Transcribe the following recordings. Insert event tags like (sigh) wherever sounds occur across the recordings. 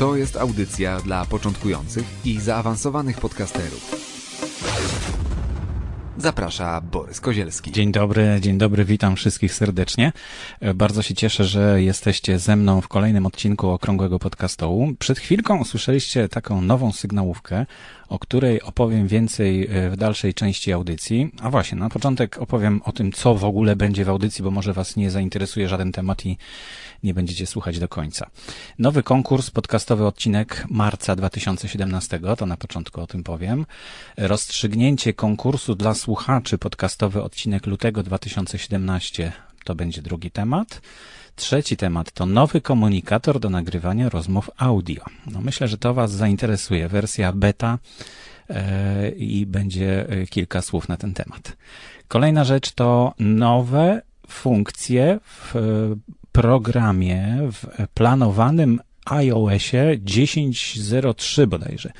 To jest audycja dla początkujących i zaawansowanych podcasterów. Zaprasza Borys Kozielski. Dzień dobry, dzień dobry, witam wszystkich serdecznie. E, Bardzo się cieszę, że jesteście ze mną w kolejnym odcinku Okrągłego Podcastołu. Przed chwilką usłyszeliście taką nową sygnałówkę, o której opowiem więcej e, w dalszej części audycji. A właśnie, na początek opowiem o tym, co w ogóle będzie w audycji, bo może Was nie zainteresuje żaden temat i nie będziecie słuchać do końca. Nowy konkurs, podcastowy odcinek marca 2017, to na początku o tym powiem. Rozstrzygnięcie konkursu dla słuchaczy, podcastowy odcinek lutego 2017, to będzie drugi temat. Trzeci temat to nowy komunikator do nagrywania rozmów audio. No myślę, że to Was zainteresuje. Wersja beta e, i będzie e, kilka słów na ten temat. Kolejna rzecz to nowe funkcje w e, programie, w planowanym iOSie 10.03 bodajże.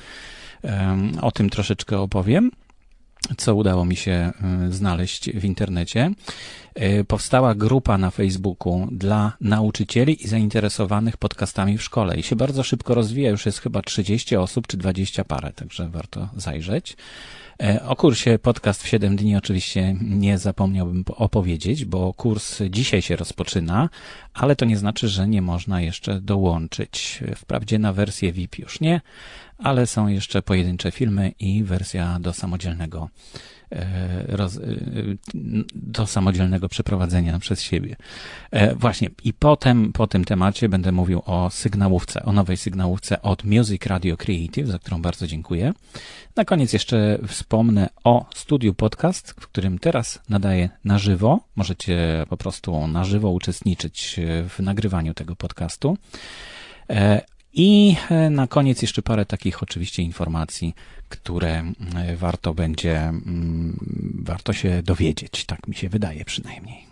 O tym troszeczkę opowiem co udało mi się znaleźć w internecie. Y, Powstała grupa na Facebooku dla nauczycieli i zainteresowanych podcastami w szkole i się bardzo szybko rozwija. Już jest chyba 30 osób czy 20 parę, także warto zajrzeć. E, O kursie podcast w 7 dni oczywiście nie zapomniałbym po- opowiedzieć, bo kurs dzisiaj się rozpoczyna, ale to nie znaczy, że nie można jeszcze dołączyć. Wprawdzie na wersję VIP już nie, ale są jeszcze pojedyncze filmy i wersja do samodzielnego e, roz, e, do samodzielnego przeprowadzenia przez siebie. E, Właśnie i potem po tym temacie będę mówił o sygnałówce, o nowej sygnałówce od Music Radio Creative, za którą bardzo dziękuję. Na koniec jeszcze wspomnę o studiu podcast, w którym teraz nadaję na żywo. Możecie po prostu na żywo uczestniczyć w nagrywaniu tego podcastu. I e, na koniec jeszcze parę takich oczywiście informacji, które e, warto będzie, mm, warto się dowiedzieć. Tak mi się wydaje przynajmniej.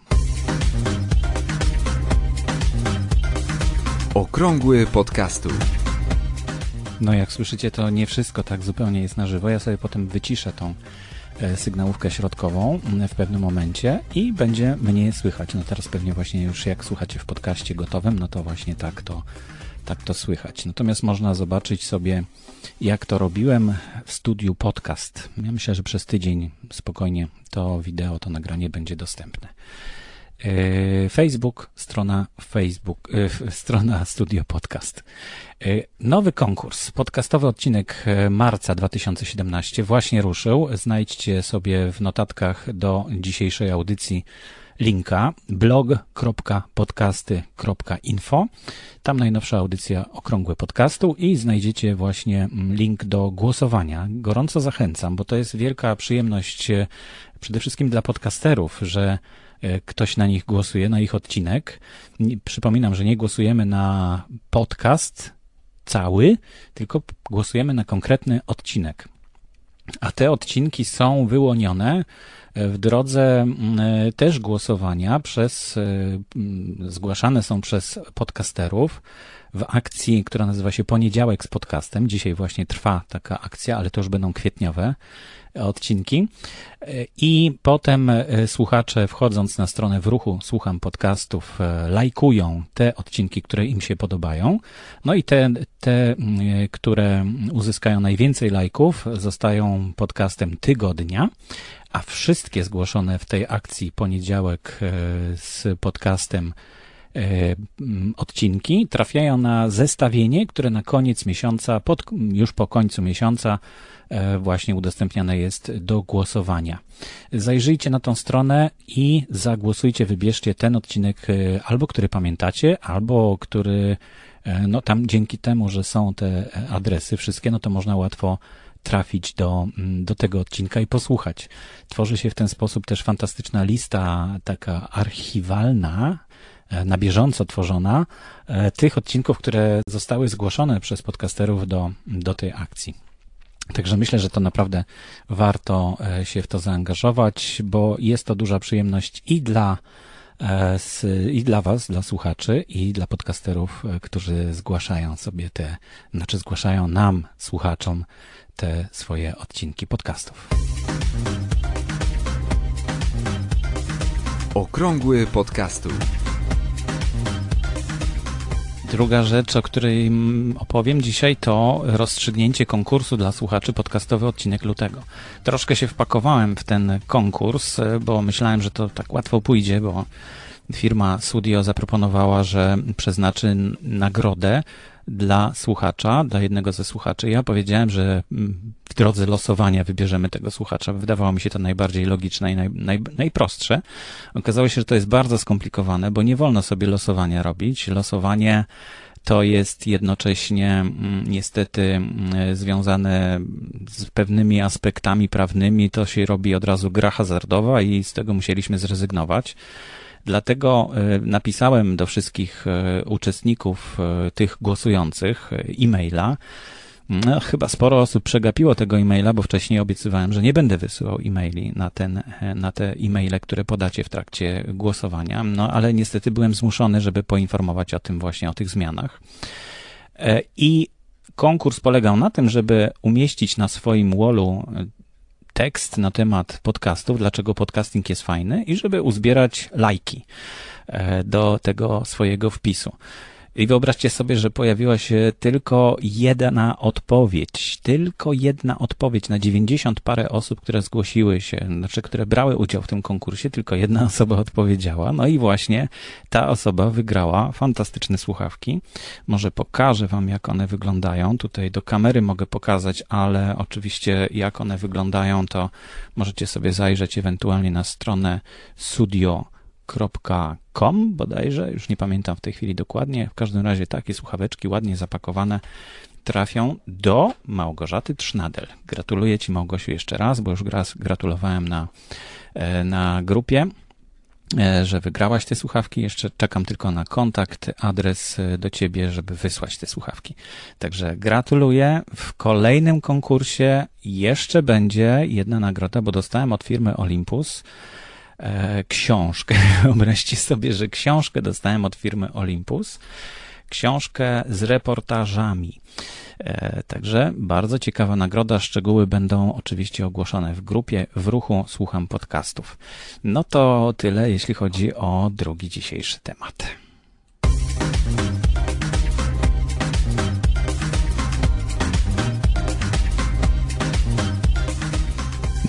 Okrągły podcastu. No jak słyszycie, to nie wszystko tak zupełnie jest na żywo. Ja sobie potem wyciszę tą e, sygnałówkę środkową m, w pewnym momencie i będzie mnie słychać. No teraz pewnie właśnie już jak słuchacie w podcaście gotowym, no to właśnie tak to, tak to słychać. Natomiast można zobaczyć sobie, jak to robiłem w studiu podcast. Ja myślę, że przez tydzień spokojnie to wideo, to nagranie będzie dostępne. E, Facebook, strona Facebook, e, strona Studio Podcast. E, Nowy konkurs, podcastowy odcinek marca 2017 właśnie ruszył. Znajdźcie sobie w notatkach do dzisiejszej audycji linka blog.podcasty.info. Tam najnowsza audycja Okrągłe Podcastu i znajdziecie właśnie mm, link do głosowania. Gorąco zachęcam, bo to jest wielka przyjemność e, przede wszystkim dla podcasterów, że e, ktoś na nich głosuje, na ich odcinek. Przypominam, że nie głosujemy na podcast cały, tylko głosujemy na konkretny odcinek. A te odcinki są wyłonione e, w drodze e, też głosowania przez, e, zgłaszane są przez podcasterów w akcji, która nazywa się Poniedziałek z podcastem. Dzisiaj właśnie trwa taka akcja, ale to już będą kwietniowe odcinki. I potem e, słuchacze wchodząc na stronę w ruchu Słucham Podcastów e, lajkują te odcinki, które im się podobają. No i te, te, e, które uzyskają najwięcej lajków, zostają podcastem tygodnia, a wszystkie zgłoszone w tej akcji poniedziałek z podcastem odcinki trafiają na zestawienie, które na koniec miesiąca, pod, już po końcu miesiąca e, właśnie udostępniane jest do głosowania. Zajrzyjcie na tą stronę i zagłosujcie, wybierzcie ten odcinek e, albo który pamiętacie, albo który e, no tam dzięki temu, że są te e, adresy wszystkie, no to można łatwo trafić do, mm, do tego odcinka i posłuchać. Tworzy się w ten sposób też fantastyczna lista taka archiwalna e, na bieżąco tworzona e, tych odcinków, które zostały zgłoszone przez podcasterów do, do tej akcji. Także myślę, że to naprawdę warto e, się w to zaangażować, bo jest to duża przyjemność i dla, i dla Was, dla słuchaczy, i dla podcasterów, którzy zgłaszają sobie te, znaczy zgłaszają nam, słuchaczom, te swoje odcinki podcastów. Okrągły podcastu. Druga rzecz, o której opowiem dzisiaj, to rozstrzygnięcie konkursu dla słuchaczy podcastowy odcinek lutego. Troszkę się wpakowałem w ten konkurs, bo myślałem, że to tak łatwo pójdzie, bo firma Studio zaproponowała, że przeznaczy nagrodę dla słuchacza, dla jednego ze słuchaczy. Ja powiedziałem, że mm, w drodze losowania wybierzemy tego słuchacza. Wydawało mi się to najbardziej logiczne i naj, naj, najprostsze. Okazało się, że to jest bardzo skomplikowane, bo nie wolno sobie losowania robić. Losowanie to jest jednocześnie mm, niestety mm, związane z pewnymi aspektami prawnymi. To się robi od razu gra hazardowa i z tego musieliśmy zrezygnować. Dlatego e, napisałem do wszystkich e, uczestników e, tych głosujących e-maila. No, chyba sporo osób przegapiło tego e-maila, bo wcześniej obiecywałem, że nie będę wysyłał e-maili na, ten, na te e-maile, które podacie w trakcie głosowania. No, ale niestety byłem zmuszony, żeby poinformować o tym właśnie, o tych zmianach. I konkurs polegał na tym, żeby umieścić na swoim wallu tekst na temat podcastów, dlaczego podcasting jest fajny i żeby uzbierać lajki e, do tego swojego wpisu. I wyobraźcie sobie, że pojawiła się tylko jedna odpowiedź, tylko jedna odpowiedź na 90 parę osób, które zgłosiły się, znaczy, które brały udział w tym konkursie, tylko jedna osoba odpowiedziała. No i właśnie ta osoba wygrała fantastyczne słuchawki. Może pokażę wam, jak one wyglądają. Tutaj do kamery mogę pokazać, ale oczywiście jak one wyglądają, to możecie sobie zajrzeć ewentualnie na stronę studio com bodajże, już nie pamiętam w tej chwili dokładnie. W każdym razie takie słuchaweczki ładnie zapakowane trafią do Małgorzaty Trznadel. Gratuluję Ci Małgosiu jeszcze raz, bo już raz gratulowałem na, e, na grupie e, że wygrałaś te słuchawki. Jeszcze czekam tylko na kontakt, adres e, do ciebie, żeby wysłać te słuchawki. Także gratuluję. W kolejnym konkursie jeszcze będzie jedna nagroda, bo dostałem od firmy Olympus e, książkę. (laughs) Wyobraźcie sobie, że książkę dostałem od firmy Olympus. Książkę z reportażami. E, także bardzo ciekawa nagroda. Szczegóły będą oczywiście ogłoszone w grupie w ruchu Słucham Podcastów. No to tyle, jeśli chodzi o drugi dzisiejszy temat.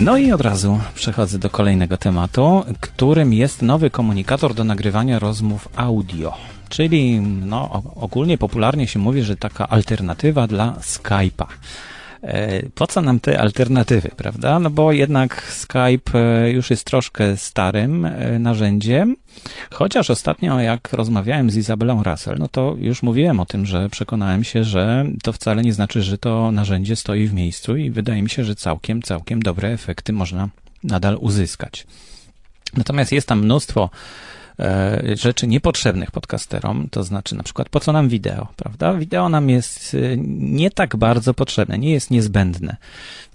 No i od razu przechodzę do kolejnego tematu, którym jest nowy komunikator do nagrywania rozmów audio. Czyli no, ogólnie popularnie się mówi, że taka alternatywa dla Skype'a. E, po co nam te alternatywy, prawda? No bo jednak Skype e, już jest troszkę starym e, narzędziem, chociaż ostatnio jak rozmawiałem z Izabelą Russell, no to już mówiłem o tym, że przekonałem się, że to wcale nie znaczy, że to narzędzie stoi w miejscu i wydaje mi się, że całkiem, całkiem dobre efekty można nadal uzyskać. Natomiast jest tam mnóstwo rzeczy niepotrzebnych podcasterom, to znaczy na przykład po co nam wideo, prawda? Wideo nam jest e, nie tak bardzo potrzebne, nie jest niezbędne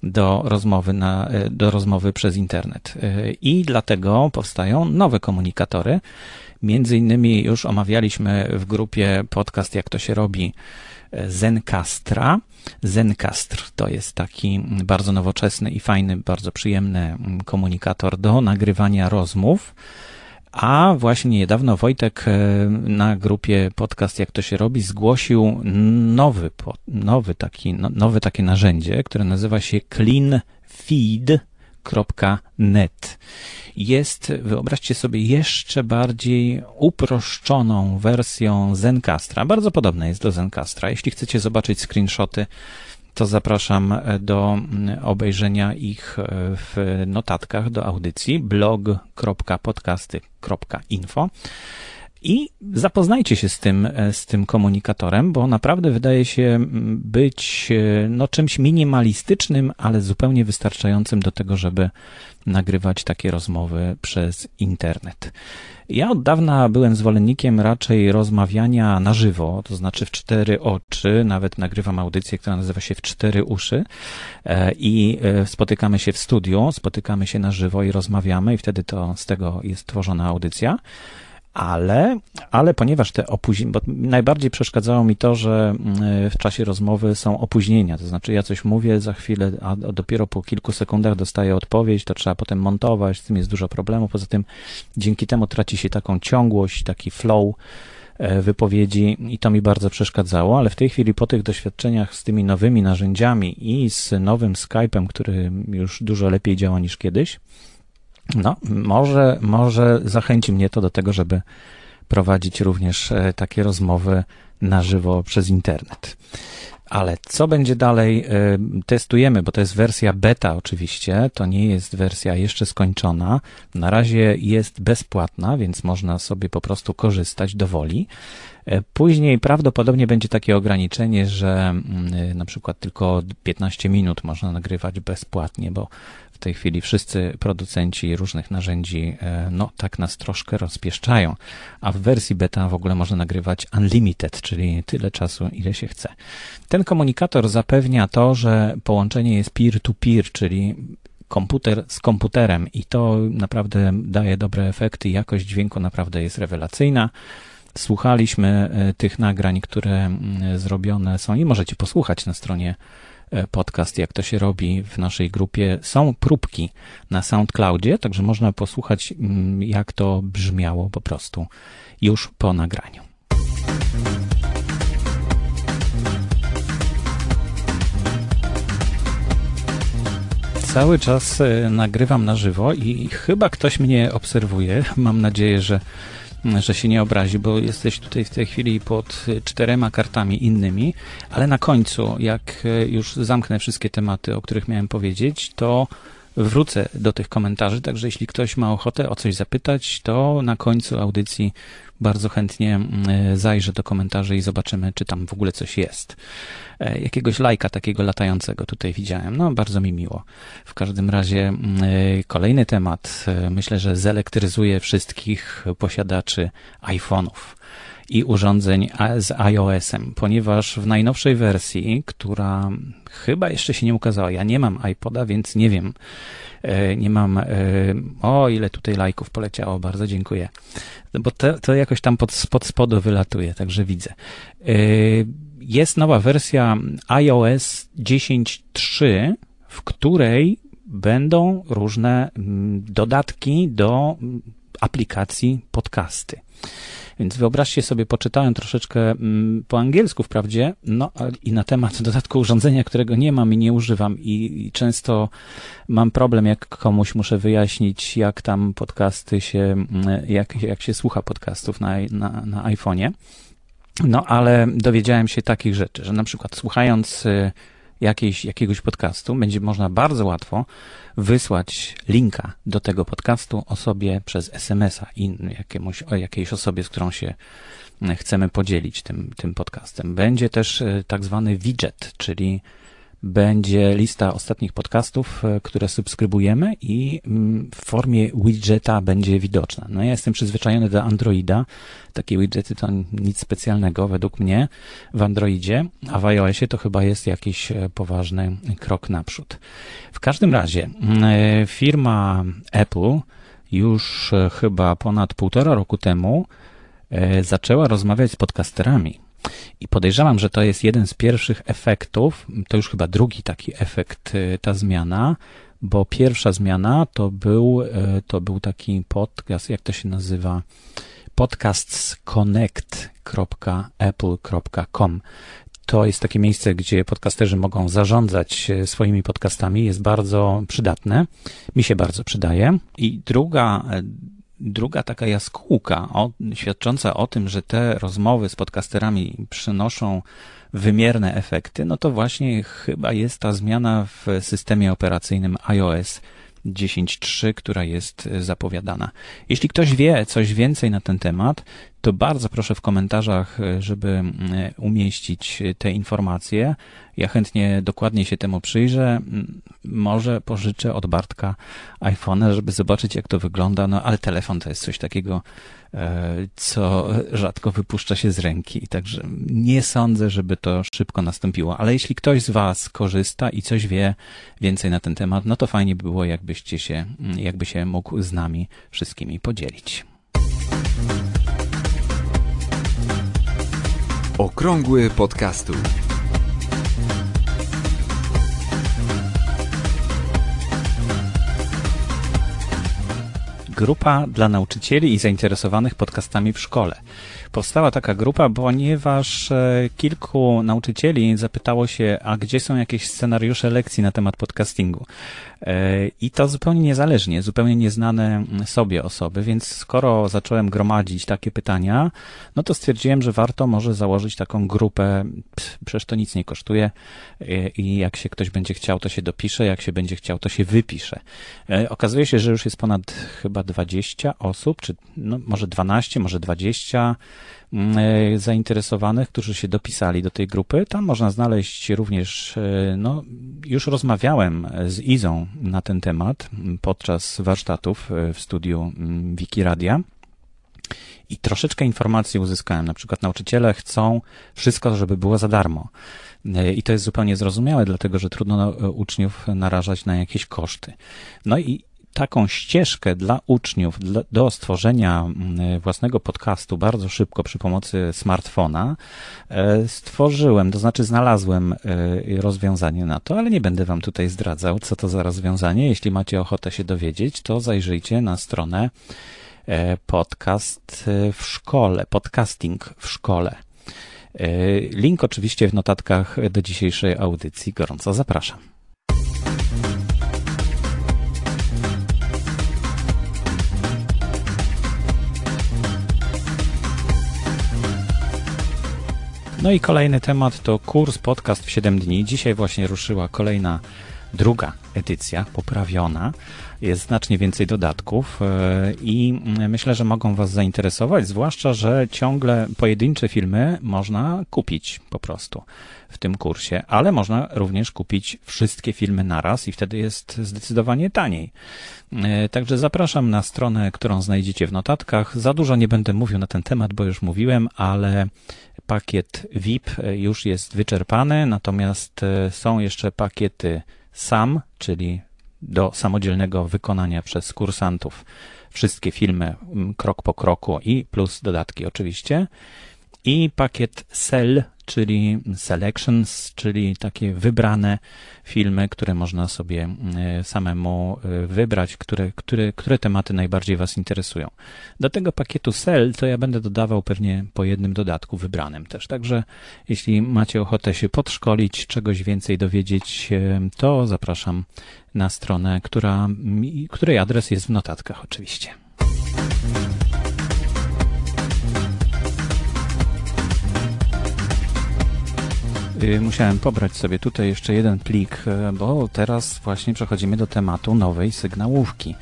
do rozmowy, na, e, do rozmowy przez internet. I dlatego powstają nowe komunikatory. Między innymi już omawialiśmy w grupie podcast Jak to się robi Zencastra. Zencastr to jest taki bardzo nowoczesny i fajny, bardzo przyjemny komunikator do nagrywania rozmów. A właśnie niedawno Wojtek e, na grupie podcast Jak to się robi zgłosił nowy, nowy taki, no, nowe takie narzędzie, które nazywa się cleanfeed.net. Jest, wyobraźcie sobie, jeszcze bardziej uproszczoną wersją Zencastra. Bardzo podobna jest do Zencastra. Jeśli chcecie zobaczyć screenshoty, to zapraszam e, do mm, obejrzenia ich e, w notatkach do audycji blog.podcasty.info. I zapoznajcie się z tym, e, z tym komunikatorem, bo naprawdę wydaje się być e, no, czymś minimalistycznym, ale zupełnie wystarczającym do tego, żeby nagrywać takie rozmowy przez internet. Ja od dawna byłem zwolennikiem raczej rozmawiania na żywo, to znaczy w cztery oczy, nawet nagrywam audycję, która nazywa się w cztery uszy. E, i spotykamy się w studiu, spotykamy się na żywo i rozmawiamy. I wtedy to z tego jest tworzona audycja ale, ale ponieważ te opóźnienia, bo najbardziej przeszkadzało mi to, że mm, w czasie rozmowy są opóźnienia, to znaczy ja coś mówię za chwilę, a dopiero po kilku sekundach dostaję odpowiedź, to trzeba potem montować, z tym jest dużo problemów, poza tym dzięki temu traci się taką ciągłość, taki flow e, wypowiedzi i to mi bardzo przeszkadzało, ale w tej chwili po tych doświadczeniach z tymi nowymi narzędziami i z nowym Skype'em, który już dużo lepiej działa niż kiedyś, no, może, może zachęci mnie to do tego, żeby prowadzić również e, takie rozmowy na żywo przez internet. Ale co będzie dalej? E, testujemy, bo to jest wersja beta oczywiście, to nie jest wersja jeszcze skończona. Na razie jest bezpłatna, więc można sobie po prostu korzystać do woli. E, później prawdopodobnie będzie takie ograniczenie, że mm, na przykład tylko 15 minut można nagrywać bezpłatnie, bo w tej chwili wszyscy producenci różnych narzędzi, e, no tak nas troszkę rozpieszczają, a w wersji beta w ogóle można nagrywać unlimited, czyli tyle czasu, ile się chce. Ten komunikator zapewnia to, że połączenie jest peer-to-peer, czyli komputer z komputerem i to naprawdę daje dobre efekty. Jakość dźwięku naprawdę jest rewelacyjna. Słuchaliśmy e, tych nagrań, które zrobione są i możecie posłuchać na stronie podcast, jak to się robi w naszej grupie. Są próbki na SoundCloudzie, także można posłuchać, mm, jak to brzmiało po prostu już po nagraniu. Cały czas e, nagrywam na żywo i chyba ktoś mnie obserwuje. Mam nadzieję, że że się nie obrazi, bo jesteś tutaj w tej chwili pod czterema kartami innymi, ale na końcu, jak e, już zamknę wszystkie tematy, o których miałem powiedzieć, to wrócę do tych komentarzy, także jeśli ktoś ma ochotę o coś zapytać, to na końcu audycji bardzo chętnie mm, e, zajrzę do komentarzy i zobaczymy, czy tam w ogóle coś jest. E, jakiegoś lajka takiego latającego tutaj widziałem. No, bardzo mi miło. W każdym razie mm, e, kolejny temat. Myślę, że zelektryzuje wszystkich posiadaczy iPhone'ów i urządzeń z iOS-em, ponieważ w najnowszej wersji, która chyba jeszcze się nie ukazała, ja nie mam iPoda, więc nie wiem, E, nie mam, e, o ile tutaj lajków poleciało, bardzo dziękuję, bo to, to jakoś tam pod, pod spodu wylatuje, także widzę. E, jest nowa wersja iOS 10.3, w której będą różne mm, dodatki do mm, aplikacji podcasty. Więc wyobraźcie sobie, poczytałem troszeczkę mm, po angielsku wprawdzie, no i na temat (laughs) dodatku urządzenia, którego nie mam i nie używam i, i często mam problem, jak komuś muszę wyjaśnić, jak tam podcasty się, mm, jak, jak się słucha podcastów na, na, na iPhone'ie. No, ale dowiedziałem się takich rzeczy, że na przykład słuchając y, jakiejś, jakiegoś podcastu, będzie można bardzo łatwo wysłać linka do tego podcastu osobie przez SMS-a i jakiemuś, jakiejś osobie, z którą się chcemy podzielić tym, tym podcastem. Będzie też e, tak zwany widget, czyli będzie lista ostatnich podcastów, e, które subskrybujemy i mm, w formie widgeta będzie widoczna. No ja jestem przyzwyczajony do Androida. Takie widgety to nic specjalnego według mnie w Androidzie, a w iOSie to chyba jest jakiś e, poważny krok naprzód. W każdym razie mm, e, firma Apple już chyba ponad półtora roku temu zaczęła rozmawiać z podcasterami i podejrzewam, że to jest jeden z pierwszych efektów, to już chyba drugi taki efekt, y, ta zmiana, bo pierwsza zmiana to był, y, to był taki podcast, jak to się nazywa, podcastsconnect.apple.com. To jest takie miejsce, gdzie podcasterzy mogą zarządzać y, swoimi podcastami. Jest bardzo przydatne. Mi się bardzo przydaje. I druga, druga taka jaskółka o, świadcząca o tym, że te rozmowy z podcasterami przynoszą wymierne efekty, no to właśnie chyba jest ta zmiana w systemie operacyjnym iOS 10.3, która jest zapowiadana. Jeśli ktoś wie coś więcej na ten temat, to bardzo proszę w komentarzach, żeby umieścić te informacje. Ja chętnie dokładnie się temu przyjrzę. Może pożyczę od Bartka iPhone'a, żeby zobaczyć, jak to wygląda. No ale telefon to jest coś takiego, e, co rzadko wypuszcza się z ręki. Także nie sądzę, żeby to szybko nastąpiło. Ale jeśli ktoś z Was korzysta i coś wie więcej na ten temat, no to fajnie by było, jakbyście się, jakby się mógł z nami wszystkimi podzielić. Okrągły podcastu. Grupa dla nauczycieli i zainteresowanych podcastami w szkole. Powstała taka grupa, ponieważ e, kilku nauczycieli zapytało się, a gdzie są jakieś scenariusze lekcji na temat podcastingu. E, I to zupełnie niezależnie, zupełnie nieznane sobie osoby, więc skoro zacząłem gromadzić takie pytania, no to stwierdziłem, że warto może założyć taką grupę, przecież to nic nie kosztuje e, i jak się ktoś będzie chciał, to się dopisze, jak się będzie chciał, to się wypisze. Okazuje się, że już jest ponad chyba 20 osób, czy no, może 12, może 20 Mm, e, zainteresowanych, którzy się dopisali do tej grupy. Tam można znaleźć również, e, no, już rozmawiałem z Izą na ten temat podczas warsztatów e, w studiu mm, Wikiradia. I troszeczkę informacji uzyskałem. Na przykład nauczyciele chcą wszystko, żeby było za darmo. I to jest zupełnie zrozumiałe, dlatego że trudno uczniów narażać na jakieś koszty. No i taką ścieżkę dla uczniów do stworzenia mm, własnego podcastu bardzo szybko przy pomocy smartfona e, stworzyłem, to znaczy znalazłem e, rozwiązanie na to, ale nie będę wam tutaj zdradzał, co to za rozwiązanie. Jeśli macie ochotę się dowiedzieć, to zajrzyjcie na stronę e, podcast w szkole, podcasting w szkole. Link oczywiście w notatkach do dzisiejszej audycji. Gorąco zapraszam. No i kolejny temat to kurs podcast w 7 dni. Dzisiaj właśnie ruszyła kolejna druga edycja, poprawiona. Jest znacznie więcej dodatków e, i myślę, że mogą Was zainteresować, zwłaszcza, że ciągle pojedyncze filmy można kupić po prostu w tym kursie, ale można również kupić wszystkie filmy naraz i wtedy jest zdecydowanie taniej. E, także zapraszam na stronę, którą znajdziecie w notatkach. Za dużo nie będę mówił na ten temat, bo już mówiłem, ale pakiet VIP już jest wyczerpany, natomiast e, są jeszcze pakiety SAM, czyli do samodzielnego wykonania przez kursantów wszystkie filmy krok po kroku i plus dodatki oczywiście. I pakiet SEL, czyli selections, czyli takie wybrane filmy, które można sobie e, samemu e, wybrać, które, które, które tematy najbardziej Was interesują. Do tego pakietu SEL to ja będę dodawał pewnie po jednym dodatku wybranym też. Także jeśli macie ochotę się podszkolić, czegoś więcej dowiedzieć, to zapraszam na stronę, która, której adres jest w notatkach oczywiście. Musiałem pobrać sobie tutaj jeszcze jeden plik, e, bo teraz właśnie przechodzimy do tematu nowej sygnałówki,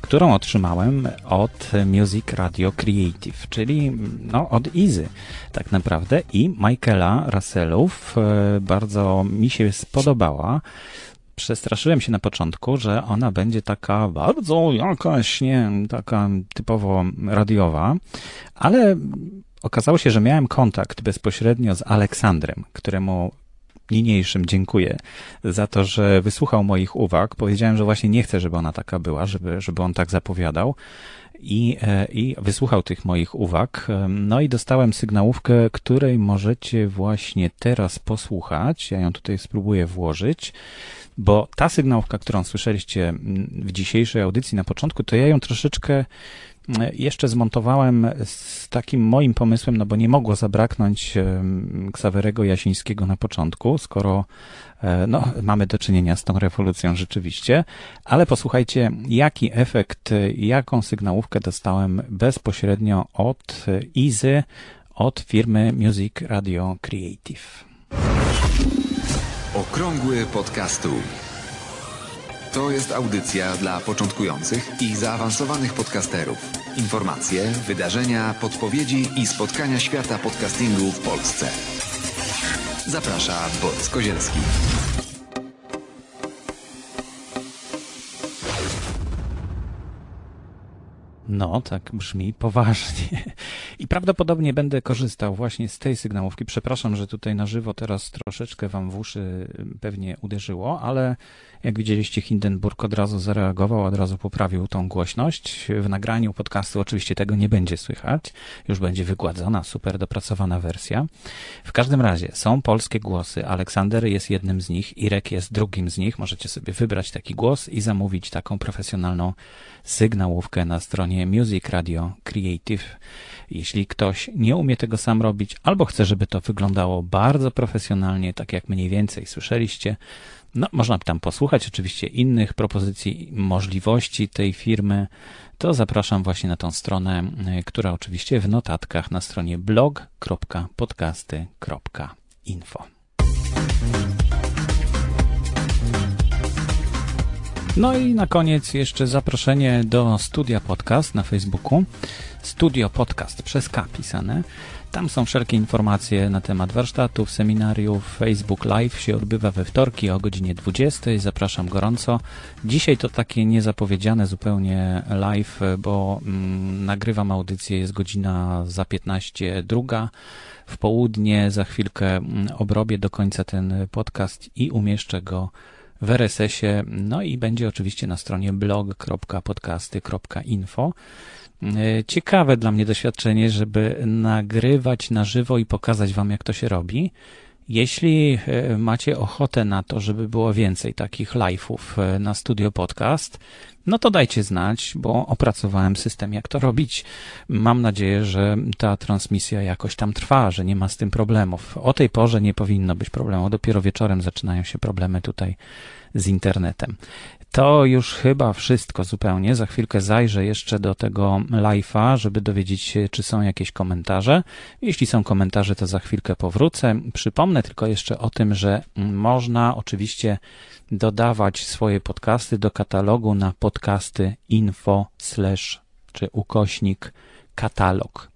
którą otrzymałem od Music Radio Creative, czyli no, od Easy tak naprawdę i Michaela Russellów. E, bardzo mi się spodobała przestraszyłem się na początku, że ona będzie taka bardzo jakaś, nie taka typowo radiowa, ale Okazało się, że miałem kontakt bezpośrednio z Aleksandrem, któremu niniejszym dziękuję za to, że wysłuchał moich uwag. Powiedziałem, że właśnie nie chcę, żeby ona taka była, żeby, żeby on tak zapowiadał. I, e, I wysłuchał tych moich uwag. No i dostałem sygnałówkę, której możecie właśnie teraz posłuchać. Ja ją tutaj spróbuję włożyć, bo ta sygnałówka, którą słyszeliście w dzisiejszej audycji na początku, to ja ją troszeczkę jeszcze zmontowałem z takim moim pomysłem, no bo nie mogło zabraknąć Ksawerego Jasińskiego na początku, skoro e, no, mamy do czynienia z tą rewolucją rzeczywiście, ale posłuchajcie, jaki efekt, jaką sygnałówkę dostałem bezpośrednio od Izy, od firmy Music Radio Creative. Okrągły podcastu. To jest audycja dla początkujących i zaawansowanych podcasterów. Informacje, wydarzenia, podpowiedzi i spotkania świata podcastingu w Polsce. Zaprasza Borys Kozielski. No, tak brzmi poważnie. (laughs) I prawdopodobnie będę korzystał właśnie z tej sygnałówki. Przepraszam, że tutaj na żywo teraz troszeczkę wam w uszy pewnie uderzyło, ale jak widzieliście, Hindenburg od razu zareagował, od razu poprawił tą głośność. W nagraniu podcastu oczywiście tego nie będzie słychać. Już będzie wygładzona, super dopracowana wersja. W każdym razie są polskie głosy. Aleksander jest jednym z nich, Irek jest drugim z nich. Możecie sobie wybrać taki głos i zamówić taką profesjonalną sygnałówkę na stronie Music Radio Creative. Jeśli ktoś nie umie tego sam robić, albo chce, żeby to wyglądało bardzo profesjonalnie, tak jak mniej więcej słyszeliście, no, można tam posłuchać oczywiście innych propozycji, możliwości tej firmy, to zapraszam właśnie na tą stronę, która oczywiście w notatkach na stronie blog.podcasty.info. No i na koniec jeszcze zaproszenie do Studia Podcast na Facebooku. Studio Podcast przez K pisane. Tam są wszelkie informacje na temat warsztatów, seminariów. Facebook Live się odbywa we wtorki o godzinie 20. Zapraszam gorąco. Dzisiaj to takie niezapowiedziane zupełnie live, bo mm, nagrywam audycję, jest godzina za 15 druga w południe. Za chwilkę mm, obrobię do końca ten podcast i umieszczę go w RSS-ie, no i będzie oczywiście na stronie blog.podcasty.info. E, ciekawe dla mnie doświadczenie, żeby nagrywać na żywo i pokazać Wam, jak to się robi. Jeśli e, macie ochotę na to, żeby było więcej takich live'ów e, na Studio Podcast, no to dajcie znać, bo opracowałem system, jak to robić. Mam nadzieję, że ta transmisja jakoś tam trwa, że nie ma z tym problemów. O tej porze nie powinno być problemu. Dopiero wieczorem zaczynają się problemy tutaj z internetem. To już chyba wszystko zupełnie. Za chwilkę zajrzę jeszcze do tego live'a, żeby dowiedzieć się, czy są jakieś komentarze. Jeśli są komentarze, to za chwilkę powrócę. Przypomnę tylko jeszcze o tym, że można oczywiście dodawać swoje podcasty do katalogu na podcasty info slash czy ukośnik katalog.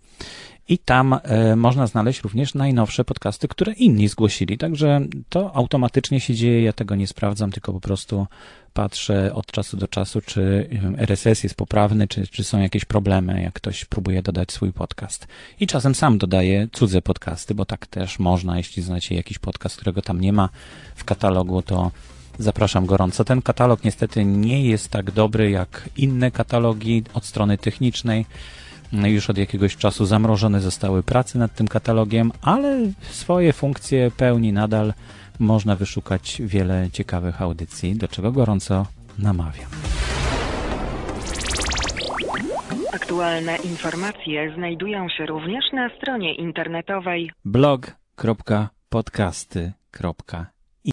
I tam e, można znaleźć również najnowsze podcasty, które inni zgłosili. Także to automatycznie się dzieje. Ja tego nie sprawdzam, tylko po prostu patrzę od czasu do czasu, czy RSS jest poprawny, czy, czy są jakieś problemy, jak ktoś próbuje dodać swój podcast. I czasem sam dodaję cudze podcasty, bo tak też można, jeśli znacie jakiś podcast, którego tam nie ma w katalogu, to zapraszam gorąco. Ten katalog niestety nie jest tak dobry jak inne katalogi od strony technicznej. No już od jakiegoś czasu zamrożone zostały prace nad tym katalogiem, ale swoje funkcje pełni nadal. Można wyszukać wiele ciekawych audycji, do czego gorąco namawiam. Aktualne informacje znajdują się również na stronie internetowej blog.podcasty.info